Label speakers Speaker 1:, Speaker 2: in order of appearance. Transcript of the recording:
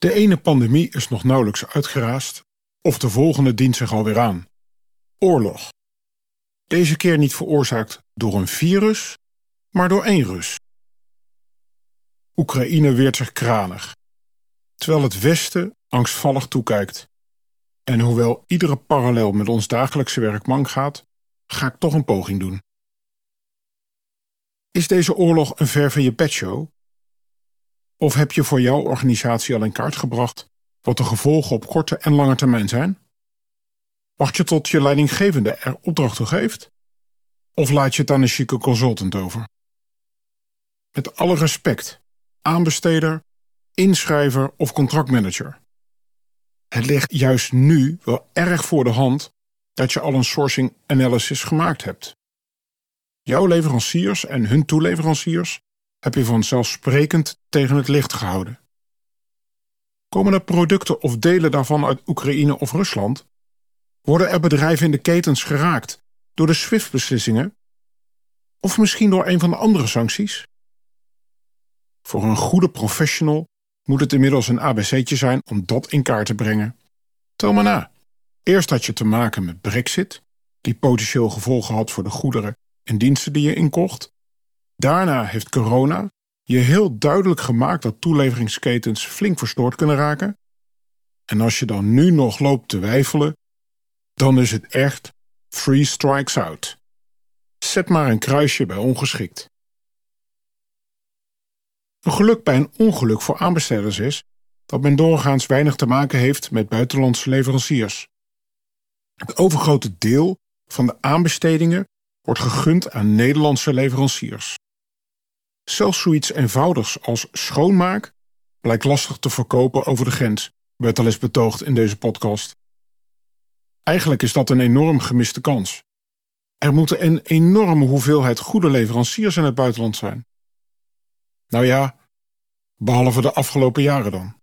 Speaker 1: De ene pandemie is nog nauwelijks uitgeraasd, of de volgende dient zich alweer aan. Oorlog. Deze keer niet veroorzaakt door een virus, maar door één Rus. Oekraïne weert zich kranig, terwijl het Westen angstvallig toekijkt. En hoewel iedere parallel met ons dagelijkse werk mank gaat, ga ik toch een poging doen. Is deze oorlog een ver van je bedshow? Of heb je voor jouw organisatie al in kaart gebracht wat de gevolgen op korte en lange termijn zijn? Wacht je tot je leidinggevende er opdracht toe geeft? Of laat je het aan een chique consultant over? Met alle respect, aanbesteder, inschrijver of contractmanager. Het ligt juist nu wel erg voor de hand dat je al een sourcing analysis gemaakt hebt. Jouw leveranciers en hun toeleveranciers heb je vanzelfsprekend tegen het licht gehouden. Komen er producten of delen daarvan uit Oekraïne of Rusland? Worden er bedrijven in de ketens geraakt door de SWIFT-beslissingen? Of misschien door een van de andere sancties? Voor een goede professional moet het inmiddels een ABC'tje zijn om dat in kaart te brengen. Tel maar na. Eerst had je te maken met Brexit, die potentieel gevolgen had voor de goederen en diensten die je inkocht. Daarna heeft corona je heel duidelijk gemaakt dat toeleveringsketens flink verstoord kunnen raken. En als je dan nu nog loopt te wijfelen, dan is het echt three strikes out. Zet maar een kruisje bij ongeschikt. Een geluk bij een ongeluk voor aanbesteders is dat men doorgaans weinig te maken heeft met buitenlandse leveranciers. Het overgrote deel van de aanbestedingen wordt gegund aan Nederlandse leveranciers. Zelfs zoiets eenvoudigs als schoonmaak blijkt lastig te verkopen over de grens, werd al eens betoogd in deze podcast. Eigenlijk is dat een enorm gemiste kans. Er moeten een enorme hoeveelheid goede leveranciers in het buitenland zijn. Nou ja, behalve de afgelopen jaren dan.